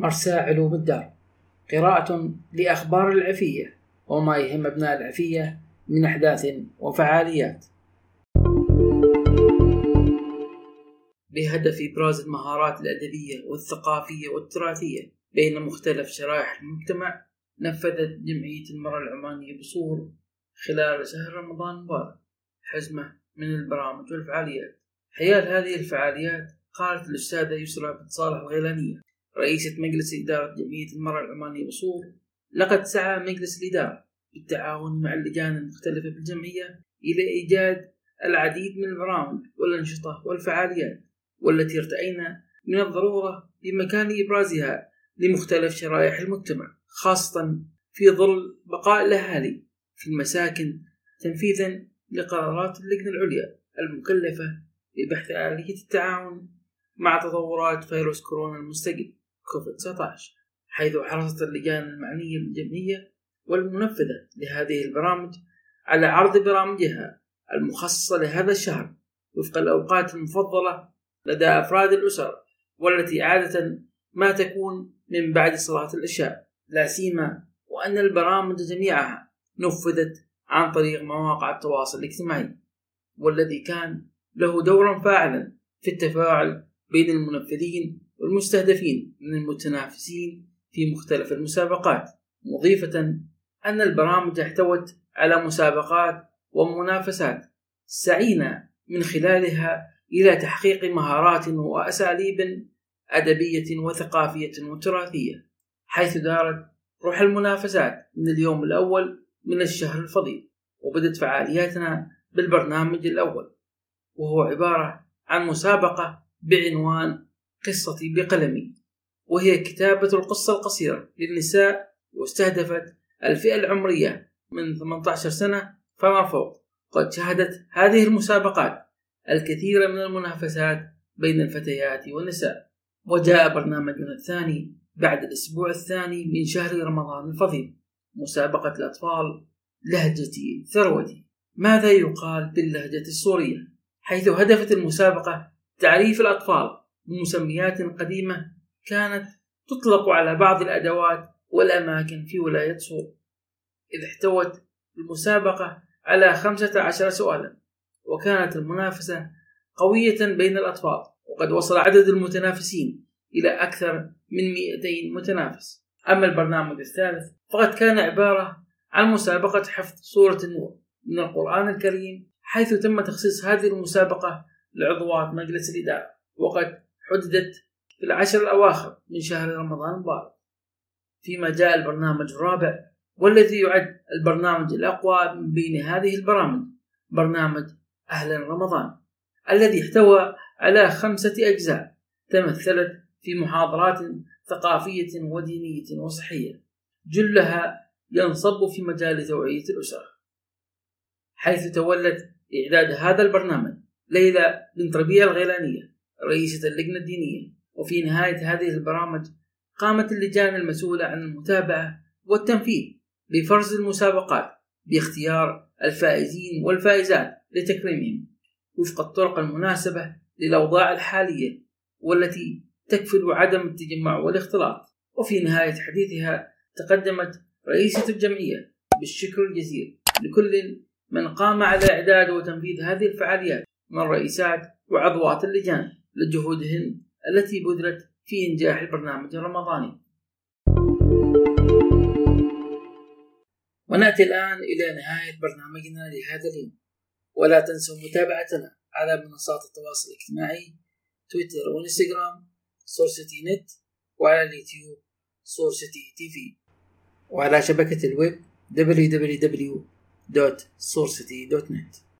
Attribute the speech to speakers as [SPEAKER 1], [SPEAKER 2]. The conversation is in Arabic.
[SPEAKER 1] مرسى علوم الدار قراءة لأخبار العفية وما يهم أبناء العفية من أحداث وفعاليات. بهدف إبراز المهارات الأدبية والثقافية والتراثية بين مختلف شرائح المجتمع نفذت جمعية المرأة العمانية بصور خلال شهر رمضان المبارك. حزمة من البرامج والفعاليات. حيال هذه الفعاليات قالت الأستاذة يسرى بن صالح الغيلانية. رئيسة مجلس إدارة جمعية المرأة العمانية بصور لقد سعى مجلس الإدارة بالتعاون مع اللجان المختلفة بالجمعية إلى إيجاد العديد من البرامج والأنشطة والفعاليات والتي ارتأينا من الضرورة بمكان إبرازها لمختلف شرائح المجتمع خاصة في ظل بقاء الأهالي في المساكن تنفيذا لقرارات اللجنة العليا المكلفة ببحث آلية التعاون مع تطورات فيروس كورونا المستجد. كوفيد 19 حيث حرصت اللجان المعنية بالجمعية والمنفذة لهذه البرامج على عرض برامجها المخصصة لهذا الشهر وفق الأوقات المفضلة لدى أفراد الأسر والتي عادة ما تكون من بعد صلاة العشاء. لا سيما وأن البرامج جميعها نفذت عن طريق مواقع التواصل الاجتماعي والذي كان له دورا فاعلا في التفاعل بين المنفذين والمستهدفين من المتنافسين في مختلف المسابقات مضيفة أن البرامج احتوت على مسابقات ومنافسات سعينا من خلالها إلى تحقيق مهارات وأساليب أدبية وثقافية وتراثية حيث دارت روح المنافسات من اليوم الأول من الشهر الفضيل وبدت فعالياتنا بالبرنامج الأول وهو عبارة عن مسابقة بعنوان قصتي بقلمي وهي كتابة القصة القصيرة للنساء واستهدفت الفئة العمرية من 18 سنة فما فوق. قد شهدت هذه المسابقات الكثير من المنافسات بين الفتيات والنساء. وجاء برنامجنا الثاني بعد الأسبوع الثاني من شهر رمضان الفضيل مسابقة الأطفال لهجتي ثروتي. ماذا يقال باللهجة السورية؟ حيث هدفت المسابقة تعريف الأطفال بمسميات قديمة كانت تطلق على بعض الأدوات والأماكن في ولاية صور إذ احتوت المسابقة على خمسة عشر سؤالا وكانت المنافسة قوية بين الأطفال وقد وصل عدد المتنافسين إلى أكثر من 200 متنافس. أما البرنامج الثالث فقد كان عبارة عن مسابقة حفظ سورة النور من القرآن الكريم حيث تم تخصيص هذه المسابقة لعضوات مجلس الإدارة وقد حددت في العشر الأواخر من شهر رمضان المبارك. فيما جاء البرنامج الرابع والذي يعد البرنامج الأقوى من بين هذه البرامج برنامج أهلا رمضان الذي احتوى على خمسة أجزاء تمثلت في محاضرات ثقافية ودينية وصحية جلها ينصب في مجال توعية الأسرة. حيث تولت إعداد هذا البرنامج ليلى بنت ربيع الغيلانية رئيسة اللجنة الدينية. وفي نهاية هذه البرامج قامت اللجان المسؤولة عن المتابعة والتنفيذ بفرز المسابقات باختيار الفائزين والفائزات لتكريمهم وفق الطرق المناسبة للأوضاع الحالية والتي تكفل عدم التجمع والاختلاط. وفي نهاية حديثها تقدمت رئيسة الجمعية بالشكر الجزيل لكل من قام على إعداد وتنفيذ هذه الفعاليات من رئيسات وعضوات اللجان. لجهودهن التي بذلت في إنجاح البرنامج الرمضاني. ونأتي الآن إلى نهاية برنامجنا لهذا اليوم. ولا تنسوا متابعتنا على منصات التواصل الاجتماعي تويتر وإنستغرام SourCity Net وعلى اليوتيوب SourCity TV. وعلى شبكة الويب www.sourcity.net